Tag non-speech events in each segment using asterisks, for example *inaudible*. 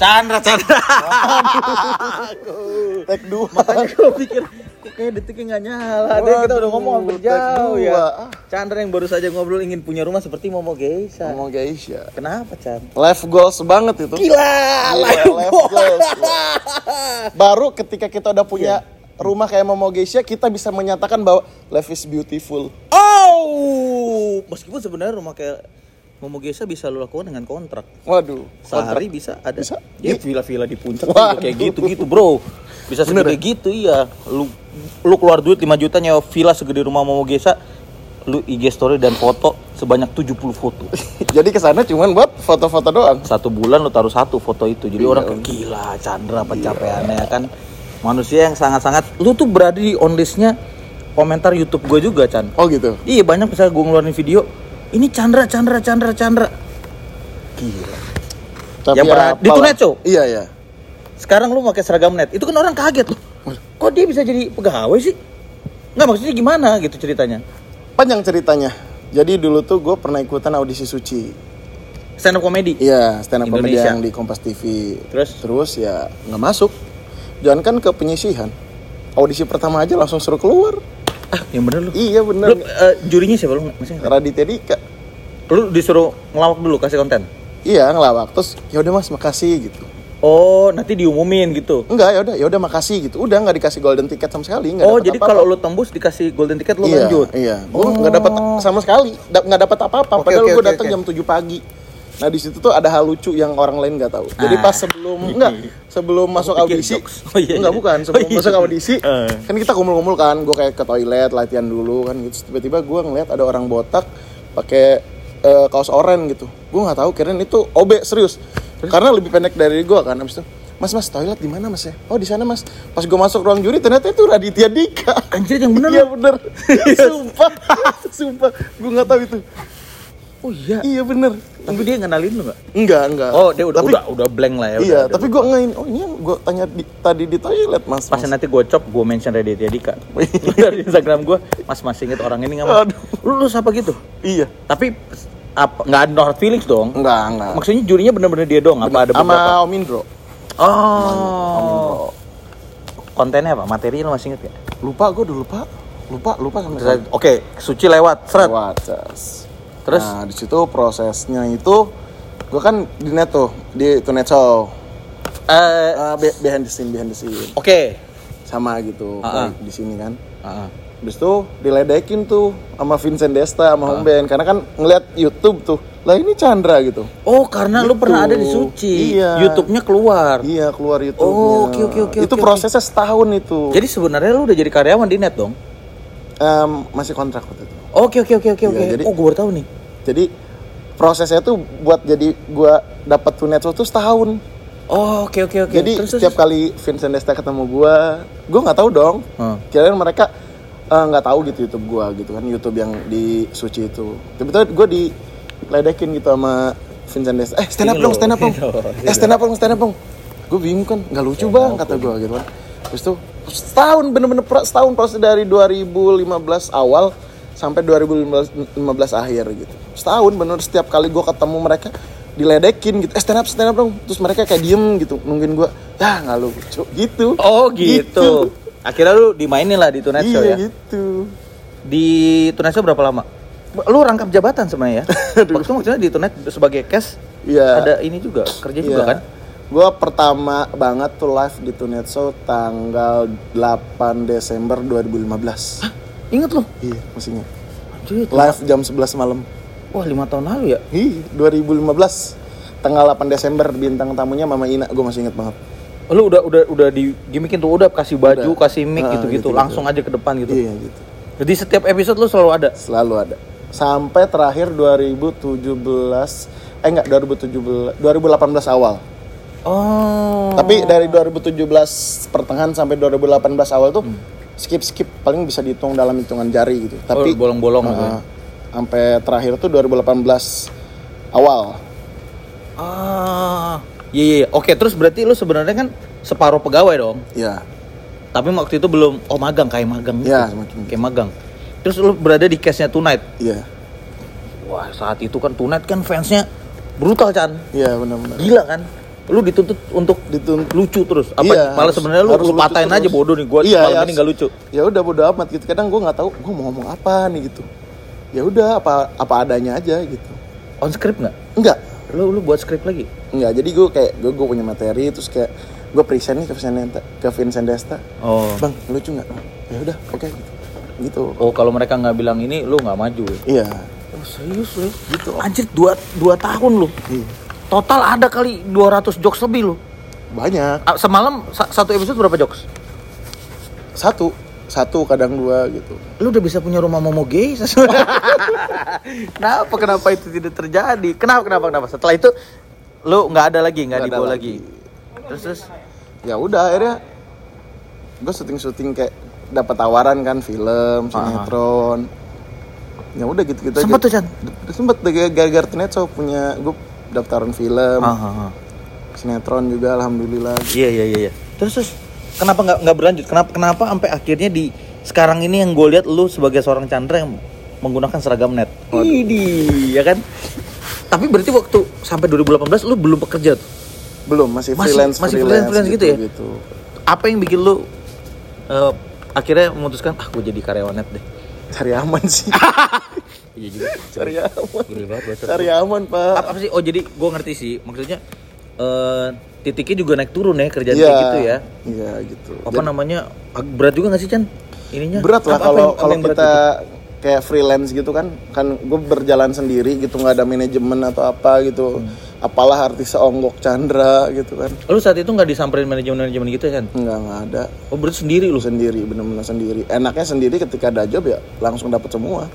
Chandra, Chandra. Take dua. Makanya gue pikir kok kayak detiknya nggak nyala. Dia kita udah ngomong hampir jauh ya. Chandra yang baru saja ngobrol ingin punya rumah seperti Momo Geisha. Guys ya. Kenapa, Chan? Life goals banget itu. Gila, Gila, life life goals. goals. Baru ketika kita udah punya rumah kayak Momo Geisha, kita bisa menyatakan bahwa life is beautiful. Oh, meskipun sebenarnya rumah kayak Momo Geisha bisa lo lakukan dengan kontrak. Waduh. Sehari bisa ada. Bisa? Ya villa-villa di puncak kayak gitu-gitu, Bro. Bisa Bener segede gitu iya. Lu lu keluar duit 5 juta nyewa villa segede rumah Momo Geisha, lu IG story dan foto sebanyak 70 foto. *laughs* Jadi ke sana cuman buat foto-foto doang. Satu bulan lu taruh satu foto itu. Jadi Iya. orang gila Chandra pencapaiannya ya kan. Manusia yang sangat-sangat lu tuh berada di on listnya komentar YouTube gue juga, Chan. Oh gitu. Iya banyak misalnya gue ngeluarin video ini Chandra Chandra Chandra Chandra gila Tapi Yang pernah- di Show? Iya iya. sekarang lu pakai seragam net itu kan orang kaget loh kok dia bisa jadi pegawai sih nggak maksudnya gimana gitu ceritanya Panjang ceritanya. Jadi dulu tuh gue pernah ikutan audisi suci. stand up comedy Iya, stand up comedy yang di Kompas TV. Terus? Terus ya nggak masuk. Jangan kan ke penyisihan. Audisi pertama aja langsung suruh keluar. Ah yang bener lu Iya lu bener. eh, jurinya siapa lu masih? Raditya Dika. lu disuruh ngelawak dulu kasih konten Iya ngelawak. Terus ya udah mas makasih gitu. oh nanti diumumin gitu Enggak ya udah ya udah makasih gitu. Udah nggak dikasih golden ticket sama sekali. nggak oh jadi kalau lu tembus dikasih golden ticket lu iya, lanjut Iya, gue Oh. dapat sama sekali, nggak dapat apa-apa. Oke, Padahal oke, gue oke, datang oke. jam 7 pagi. Nah di situ tuh ada hal lucu yang orang lain nggak tahu. Jadi Ah. pas sebelum *laughs* enggak sebelum masuk pikir audisi. Oh, iya, enggak iya. bukan sebelum Oh, iya. masuk audisi, Eh. kan kita kumpul-kumpul kan. Gue kayak ke toilet latihan dulu kan gitu. Tiba-tiba gue ngeliat ada orang botak pakai eh, kaos oranye gitu. Gue nggak tahu kirain itu OB serius. Karena lebih pendek dari gue kan. Abis itu Mas mas toilet di mana mas ya? Oh di sana mas. Pas gue masuk ruang juri ternyata itu Raditya Dika. anjir yang bener Iya lu. bener. *laughs* sumpah, *laughs* sumpah. Gue nggak tahu itu. Oh iya Iya bener. tapi dia ngenalin lu nggak Enggak enggak. oh dia udah tapi, udah udah blank lah ya Iya, udah, tapi gue ngain. Oh ini yang gue tanya di, tadi di toilet mas. Pas mas. nanti gue cop, gue mention Raditya Dika *laughs* *laughs* Dari Instagram gue, mas masih inget orang ini nggak mas? Aduh. Lu, lu siapa gitu? Iya. Tapi apa nggak ada no hard feelings dong? Enggak enggak. Maksudnya jurinya bener-bener dia dong? Apa ada Sama beberapa? Om Indro. Oh, kontennya apa? Materi lu masih inget gak? Lupa gue udah lupa. Lupa lupa sama. Oke, suci lewat, seret. Lewat, cas. Terus? Nah di situ prosesnya itu gue kan di net tuh di Tunet Show. Eh, Uh, be- behind the scene behind the scene Oke. sama gitu ah. kayak di sini kan. Heeh. Habis itu diledekin tuh sama Vincent Desta sama Home Band karena kan ngeliat YouTube tuh. Lah ini Chandra gitu. Oh, karena lu Gitu. pernah ada di suci. Iya. YouTube-nya keluar. Iya, keluar YouTube. Oh, oke, oke, oke, Itu oke, prosesnya setahun itu. Jadi sebenarnya lu udah jadi karyawan di net dong? Em, masih kontrak waktu itu. Oke, oke, oke, oke, Iya, oke. jadi- Oh, gue baru tahu nih. Jadi prosesnya tuh buat jadi gua dapat tunet tuh setahun. Oh, oke, oke, oke. Jadi Terus, setiap terus. kali Vincent Desta ketemu gua, gua nggak tahu dong. Hmm. Kirain mereka eh, nggak tahu gitu YouTube gua gitu kan, YouTube yang di Suci itu. Tiba-tiba gua diledekin gitu sama Vincent Desta. Eh, stand up dong, stand up dong. Eh, stand up dong, stand up dong. Gue bingung kan, nggak lucu bang kata gua gitu kan. Terus tuh setahun bener-bener setahun proses dari 2015 awal sampai 2015 akhir gitu. Setahun bener setiap kali gua ketemu mereka diledekin gitu. Eh stand up, stand up dong. Terus mereka kayak diem gitu nungguin gua. Ya nggak lucu gitu. Oh, gitu. Akhirnya lu dimainin lah di Tunet Show iya ya? gitu. Di Tunet Show berapa lama? Lu rangkap jabatan sebenarnya ya? *laughs* Waktu itu maksudnya di Tunet sebagai cash Iya. ada ini juga, kerja juga Iya. kan? Gua pertama banget tuh live di Tunet Show tanggal 8 Desember 2015. Ingat lu? Iya, masih ingat. Live jam 11 malam. Wah, lima tahun lalu ya? Ih, 2015 tanggal 8 Desember bintang tamunya Mama Ina, gue masih inget banget. Lu udah udah udah di gimikin tuh udah kasih baju, Udah. kasih mic Ah, gitu-gitu, gitu-gitu. langsung aja ke depan gitu. Iya gitu. Jadi setiap episode lu selalu ada. Selalu ada. Sampai terakhir 2017 eh enggak 2017 2018 awal. Oh. Tapi dari 2017 pertengahan sampai 2018 awal tuh skip skip paling bisa dihitung dalam hitungan jari gitu. Tapi Oh, bolong-bolong Ah, gitu ya. sampai terakhir tuh 2018 awal. Ah. Iya, iya. iya. Oke, terus berarti lu sebenarnya kan separuh pegawai dong. Ya. Tapi waktu itu belum oh magang kayak magang gitu. Ya, semakin gitu. Kayak magang. Terus lu berada di case-nya Tonight. Iya. Wah, saat itu kan Tonight kan fansnya brutal, Chan. Iya benar-benar. Gila kan? Lu dituntut untuk Dituntut. lucu terus. Apa Iya, malah sebenarnya lu harus lu patahin aja bodoh nih gua Iya, malam iya, ini nggak lucu. ya udah bodo amat gitu. Kadang gue nggak tahu gue mau ngomong apa nih gitu. Ya udah apa apa adanya aja gitu. On script nggak? Enggak lu lu buat script lagi? Enggak jadi gue kayak gue gue punya materi terus kayak gue present nih ke Vincent ke Vincent Desta. Oh. Bang lucu nggak? Ya udah oke gitu. Gitu. Oh kalau mereka nggak bilang ini lu nggak maju iya. Oh, serius lu? Gitu. Anjir dua dua tahun lu. Iya total ada kali 200 jokes lebih lu banyak. Ah, semalam sa- satu episode berapa jokes? Satu. Satu kadang dua gitu. Lu udah bisa punya rumah momo gay *laughs* kenapa kenapa itu tidak terjadi? Kenapa kenapa kenapa? Setelah itu lu nggak ada lagi nggak dibawa lagi. lagi. terus terus? Ya udah akhirnya gue syuting syuting kayak dapat tawaran kan film sinetron. Ya udah gitu gitu sempet tuh Chan? Sempet gara-gara Tunet so punya gue daftaran film ah. sinetron juga alhamdulillah iya iya iya iya. terus terus kenapa nggak nggak berlanjut kenapa kenapa sampai akhirnya di sekarang ini yang gue lihat lu sebagai seorang Chandra yang menggunakan seragam net Idi, ya kan tapi berarti waktu sampai 2018 lu belum bekerja tuh belum masih Masih- freelance masih freelance-freelance gitu ya? gitu. apa yang bikin lu eh, akhirnya memutuskan ah gue jadi karyawan net deh cari aman sih *laughs* iya juga cari aman. Gila banget bahasa cari aman pak. Apa, apa sih? Oh jadi gue ngerti sih. Maksudnya eh titiknya juga naik turun ya kerjaan Iya, kayak gitu ya? Iya gitu. Apa namanya? Ag- berat juga gak sih Chan? Ininya? Berat lah kalau kalau kita gitu? kayak freelance gitu kan kan gue berjalan sendiri gitu nggak ada manajemen atau apa gitu. Hmm. apalah artis seonggok Chandra gitu kan. Lu saat itu nggak disamperin manajemen manajemen gitu ya Chan? Nggak nggak ada. Oh berarti sendiri lu? Lu sendiri bener-bener sendiri. Enaknya sendiri ketika ada job ya langsung dapat semua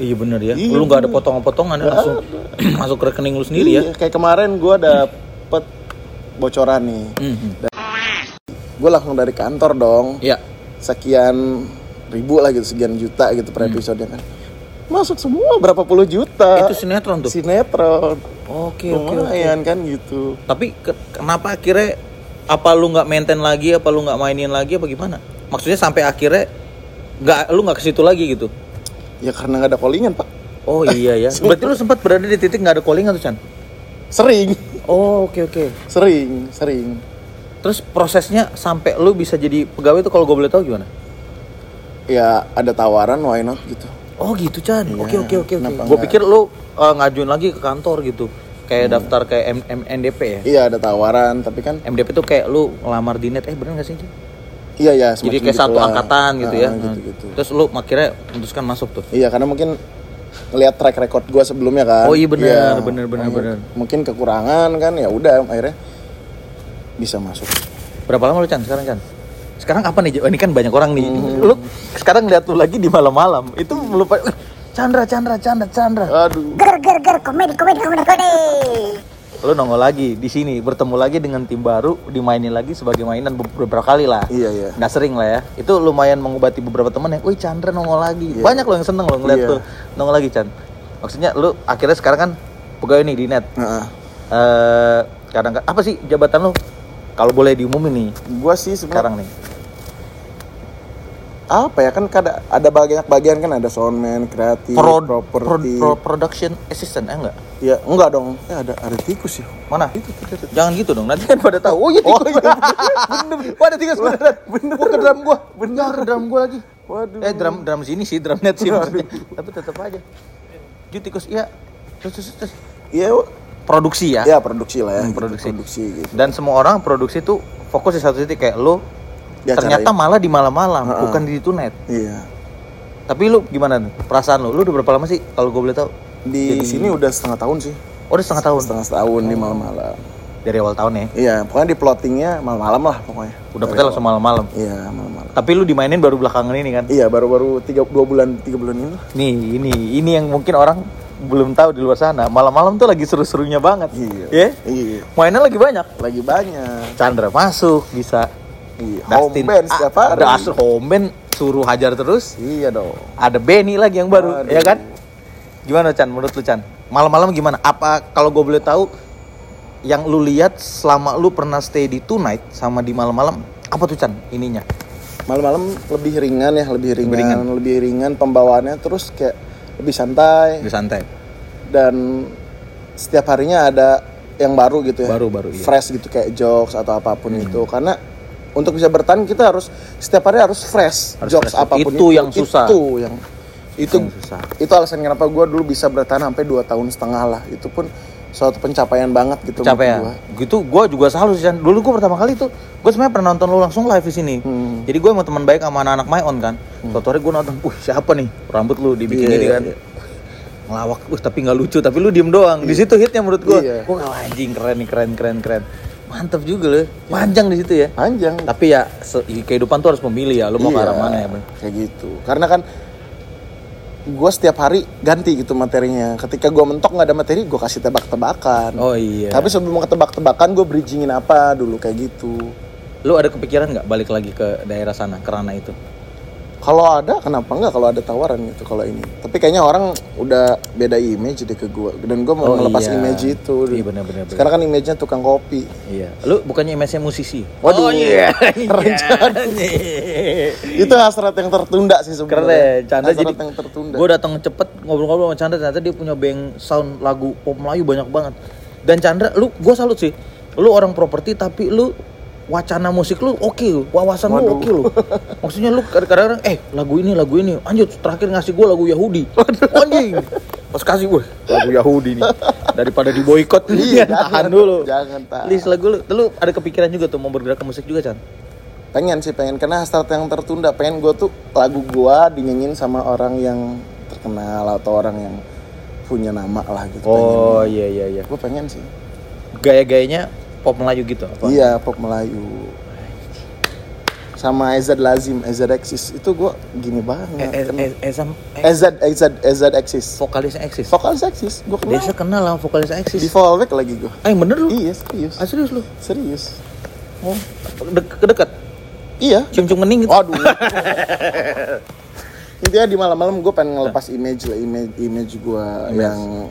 iya bener ya. Iya, lu nggak ada potongan-potongan ya langsung masuk ke rekening lu sendiri ya? Iya, kayak kemarin gue dapet bocoran nih. Mhm. gue langsung dari kantor dong. Iya. sekian ribu lah gitu sekian juta gitu per episode kan. Masuk semua berapa puluh juta. Itu sinetron tuh? Sinetron. Oke oke oke. lumayan kan gitu. Tapi ke- kenapa akhirnya apa lu nggak maintain lagi apa lu nggak mainin lagi apa gimana? Maksudnya sampai akhirnya nggak lu nggak ke situ lagi gitu ya karena nggak ada callingan pak. Oh iya ya. *laughs* Berarti lu sempat berada di titik nggak ada callingan tuh Chan? Sering. Oh oke oke. Sering sering. Terus prosesnya sampai lu bisa jadi pegawai itu kalau gue boleh tahu gimana? Ya ada tawaran why not gitu. Oh gitu Chan? Oke oke oke oke. kenapa gue pikir lu uh, ngajuin lagi ke kantor gitu. Kayak daftar kayak M M NDP ya? Iya ada tawaran tapi kan MDP tuh kayak lu ngelamar di net eh bener gak sih? Iya ya jadi kayak satu gitulah. angkatan gitu ya Ah, gitu-gitu. terus lu akhirnya memutuskan masuk tuh Iya karena mungkin ngelihat track record gue sebelumnya kan. Oh iya bener, bener, bener, mungkin- bener. Mungkin kekurangan kan ya udah akhirnya bisa masuk. Berapa lama lu Chan sekarang Chan? Sekarang apa nih? Ini kan banyak orang nih. Hmm. Lu sekarang lihat lu lagi di malam-malam. Itu lupa "Wih, Chandra, Chandra, Chandra, Chandra. Aduh. Ger ger ger komedi komedi komedi komedi. Lu nongol lagi di sini, bertemu lagi dengan tim baru, dimainin lagi sebagai mainan be- beberapa kali lah. Iya iya. Nggak sering lah ya. Itu lumayan mengobati beberapa teman ya. Wih Chandra nongol lagi. Iya. Banyak lo yang seneng lo ngeliat Iya. tuh nongol lagi Chan. Maksudnya lu akhirnya sekarang kan pegawai nih di net. Nah, Eh kadang apa sih jabatan lu? Kalau boleh diumumin nih gue sih sekarang nih. Apa ya kan ada ada banyak bagian kan ada soundman, kreatif, Pro, pro, properti. pro- production assistant eh enggak? Ya enggak dong. Eh ada ada tikus ya. Mana? Jangan gitu dong. Nanti kan pada tahu. Oh iya tikus. bener. Wah ada tikus beneran. Bener. Wah ke drum gua. Bener ke drum gua lagi. Waduh. Eh drum drum sini sih, drum net sih maksudnya. Tapi tetap aja. Ju tikus iya. Terus terus terus. Iya. Produksi ya. Ya produksi lah ya. Hmm, gitu, produksi. produksi gitu. Dan semua orang produksi tuh fokus di satu titik kayak lu Di ternyata malah di malam-malam, Ha-ha. bukan di tunet. Iya. Tapi lu gimana perasaan lu? Lu udah berapa lama sih kalau gue boleh tahu? Di sini udah setengah tahun sih. Oh, udah setengah tahun Setengah setahun di malam-malam. dari awal tahun ya. Iya, pokoknya di plottingnya malam-malam lah pokoknya. Udah pasti langsung malam-malam. Iya, malam-malam. Tapi lu dimainin baru belakangan ini kan? Iya, baru-baru tiga dua bulan tiga bulan ini. lah. Nih, ini ini yang mungkin orang belum tahu di luar sana. Malam-malam tuh lagi seru-serunya banget. Iya. Ya? Iya. Mainnya lagi banyak. Lagi banyak. Chandra masuk bisa. Iya. Home Dustin band setiap hari. Dustin home band suruh hajar terus. Iya dong. Ada Benny lagi yang baru, Aduh. ya kan? Gimana Chan? Menurut lu Chan? Malam-malam gimana? Apa kalau gue boleh tahu yang lu lihat selama lu pernah stay di tonight sama di malam-malam apa tuh Chan ininya? Malam-malam lebih ringan ya, lebih ringan, ringan. lebih ringan, pembawaannya terus kayak lebih santai Lebih santai. dan setiap harinya ada yang baru gitu ya. Baru, baru, iya. Fresh gitu kayak jokes atau apa pun itu. Karena untuk bisa bertahan kita harus setiap hari harus fresh Harus jokes fresh. apa pun Itu yang susah. Itu yang itu Yang susah. itu alasan kenapa gue dulu bisa bertahan sampai 2 tahun setengah lah. Itu pun suatu pencapaian banget gitu ya gua. gitu gue juga salut sih dulu gue pertama kali tuh gue sebenarnya pernah nonton lu langsung live di sini Hmm. jadi gue sama teman baik sama anak-anak my on kan suatu hari gue nonton uh siapa nih rambut lu dibikin Iya, ini iya, kan iya. ngelawak uh tapi nggak lucu tapi lu diem doang di situ hitnya menurut gue Iya. gue anjing keren nih keren keren keren mantep juga loh panjang di situ ya Panjang. tapi ya kehidupan tuh harus memilih ya lu mau ke Iya, arah mana ya Bang? Kayak gitu. Karena kan gue setiap hari ganti gitu materinya. Ketika gue mentok nggak ada materi, gue kasih tebak-tebakan. oh iya Tapi sebelum ke tebak-tebakan, gue bridgingin apa dulu kayak gitu. lu ada kepikiran nggak balik lagi ke daerah sana kerana itu Kalau ada, kenapa nggak? Kalau ada tawaran gitu kalau ini. Tapi kayaknya orang udah beda image deh ke gue. Dan gue mau Oh, melepas iya. image itu. Iya, benar, benar, benar. Sekarang kan image-nya tukang kopi. Iya, lu bukannya image-nya musisi? Waduh. oh, iya. *laughs* Rencana. *laughs* itu hasrat yang tertunda sih sebenarnya. Keren, Chandra hasrat jadi yang tertunda. Gue datang cepet ngobrol-ngobrol sama Chandra ternyata dia punya bank sound lagu pop Melayu banyak banget. Dan Chandra, lu gue salut sih. Lu orang properti tapi lu wacana musik lu oke lu, wawasan lu Waduh. oke lu. *laughs* Maksudnya lu kadang-kadang eh lagu ini lagu ini, anjir terakhir ngasih gue lagu Yahudi. Anjing. Pas kasih gue lagu Yahudi nih. Daripada di boykot Iya, tahan jangan, dulu. jangan tahan. List lagu lu, lu ada kepikiran juga tuh mau bergerak ke musik juga Chan? pengen sih pengen karena hasrat yang tertunda pengen gue tuh lagu gua dinyanyiin sama orang yang terkenal atau orang yang punya nama lah gitu Oh iya iya iya. gue pengen sih Gaya-gayanya pop Melayu gitu apa? iya pop Melayu sama Ezad Lazim Ezad Exis itu gue gini banget Eh, eh, eh, Ezam, eh, Ezad Ezad Ezad Exis vokalisnya Exis. vokalis Exis gue kenal Desa kenal lah vokalis Exis. di fallback lagi gue Ah, yang bener lu? iya serius Ah, serius lu? serius Oh, de kedekat. iya Cium-cium kening gitu. Waduh. *laughs* Intinya di malam-malam gue pengen ngelepas image lah, image image gue yang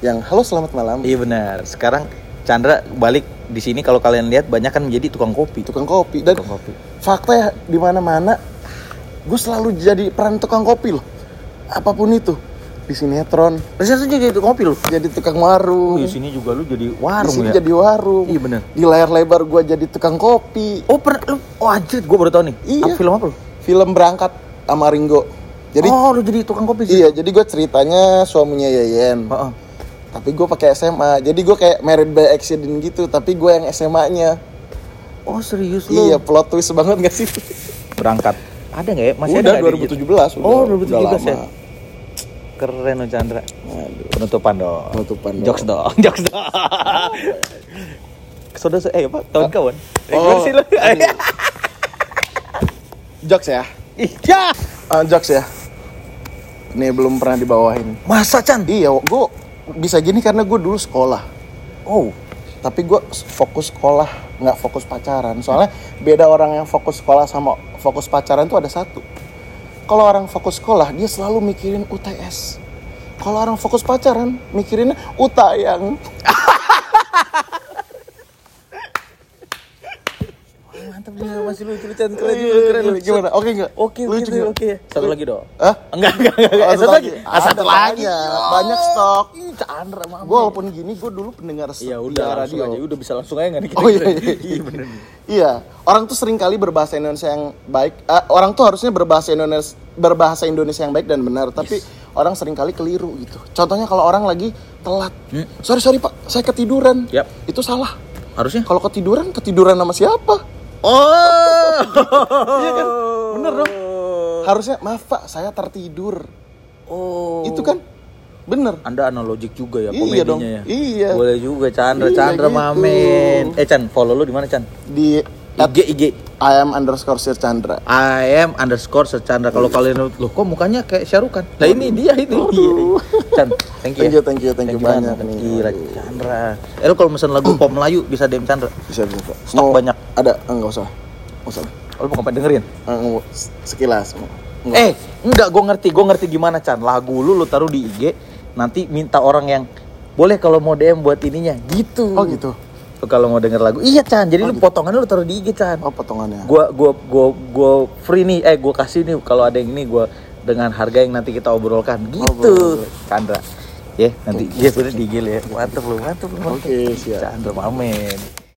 yang halo selamat malam. Iya benar. Sekarang Chandra balik di sini kalau kalian lihat banyak kan menjadi tukang kopi. Tukang kopi dan Tukang kopi. fakta ya di mana-mana gue selalu jadi peran tukang kopi loh. Apa pun itu di sinetron Terus tuh jadi tukang kopi lu. jadi tukang warung. Di sini juga lu jadi Di warung sini ya. jadi warung. Iya, bener. Di layar lebar gue jadi tukang kopi. Oh, per lu oh anjir, gua baru tahu nih. Iya. Apa film apa lu? Film berangkat sama Ringo. Jadi oh, lu jadi tukang kopi sih. iya, jadi gue ceritanya suaminya Yeyen. Heeh. Tapi gue pakai SMA jadi gue kayak married by accident gitu tapi gue yang SMA-nya Oh, serius lu? iya plot twist banget gak sih Berangkat. Ada nggak ya? Masih udah ada nggak di 2017 udah, Oh, udah 2017 ya. lama. Keren lu Chandra. Aduh. Penutupan dong. Penutupan dong. Jokes dong. *laughs* Jokes dong. Saudara eh apa? Kawan-kawan. Eh, Oh, sih lu? ini. jokes ya Ih, ya. Ah, jokes ya ini belum pernah dibawain Masa Chan? iya gue bisa gini karena gue dulu sekolah. Oh. tapi gue fokus sekolah nggak fokus pacaran. Soalnya beda orang yang fokus sekolah sama fokus pacaran tuh ada satu. Kalau orang fokus sekolah dia selalu mikirin UTS kalau orang fokus pacaran mikirin utayang Mantap *laughs* dia masih lucu lucu keren juga keren lu. gimana oke nggak Oke, lucu oke, nggak? oke. Satu lagi dong. Hah? Enggak, enggak, enggak. enggak. Oh, satu lagi. Ah, satu lagi. banyak. stok Ih, Chandra mama. gue walaupun gini gue dulu pendengar Iya, setia udah radio aja. Udah bisa langsung aja enggak? Oh iya, iya. Iya, bener. Iya, orang tuh sering kali berbahasa Indonesia yang baik. eh, orang tuh harusnya berbahasa Indonesia berbahasa Indonesia yang baik dan benar, tapi orang sering kali keliru gitu. Contohnya kalau orang lagi telat, Hmm. sorry sorry pak, saya ketiduran. Yap. Itu salah. Harusnya? Kalau ketiduran, ketiduran sama siapa? Oh. Iya kan? Bener dong. Harusnya maaf pak, saya tertidur. Oh. Itu kan bener. Anda analogik juga ya Iya komedinya dong, ya. iya. Boleh juga Chandra, Iya, Chandra gitu. Mamen. Eh Chan, follow lu di mana Chan? Di IG IG. I am underscore Sir Chandra. I am underscore sechandra. Kalau kalian loh kok mukanya kayak Syarukan? Nah ini dia ini. Aduh. Chan, thank you. Thank ya. you, thank you, thank you banyak nih. Gila Chandra. Eh lu kalau pesan lagu pop Melayu bisa DM Chandra. Bisa bisa. Stok banyak. Ada? Enggak usah. Nggak usah. Oh, lu mau ngapain dengerin? Eh, nggak mau. sekilas. Eh, enggak, gue ngerti, gue ngerti gimana Chan. Lagu lu lu taruh di IG, nanti minta orang yang boleh kalau mau DM buat ininya, gitu. Oh gitu. Tuh, kalau mau denger lagu, iya Chan. Jadi lu potongannya lu taruh di IG Chan. Oh potongannya. Gua, gua, gua, gua free nih, eh gua kasih nih kalau ada yang ini gua dengan harga yang nanti kita obrolkan, gitu. boleh. Chandra. Ya, nanti ya udah di IG lu ya. Mantep lu, mantep lu. Oke, siap. Chandra Mamen.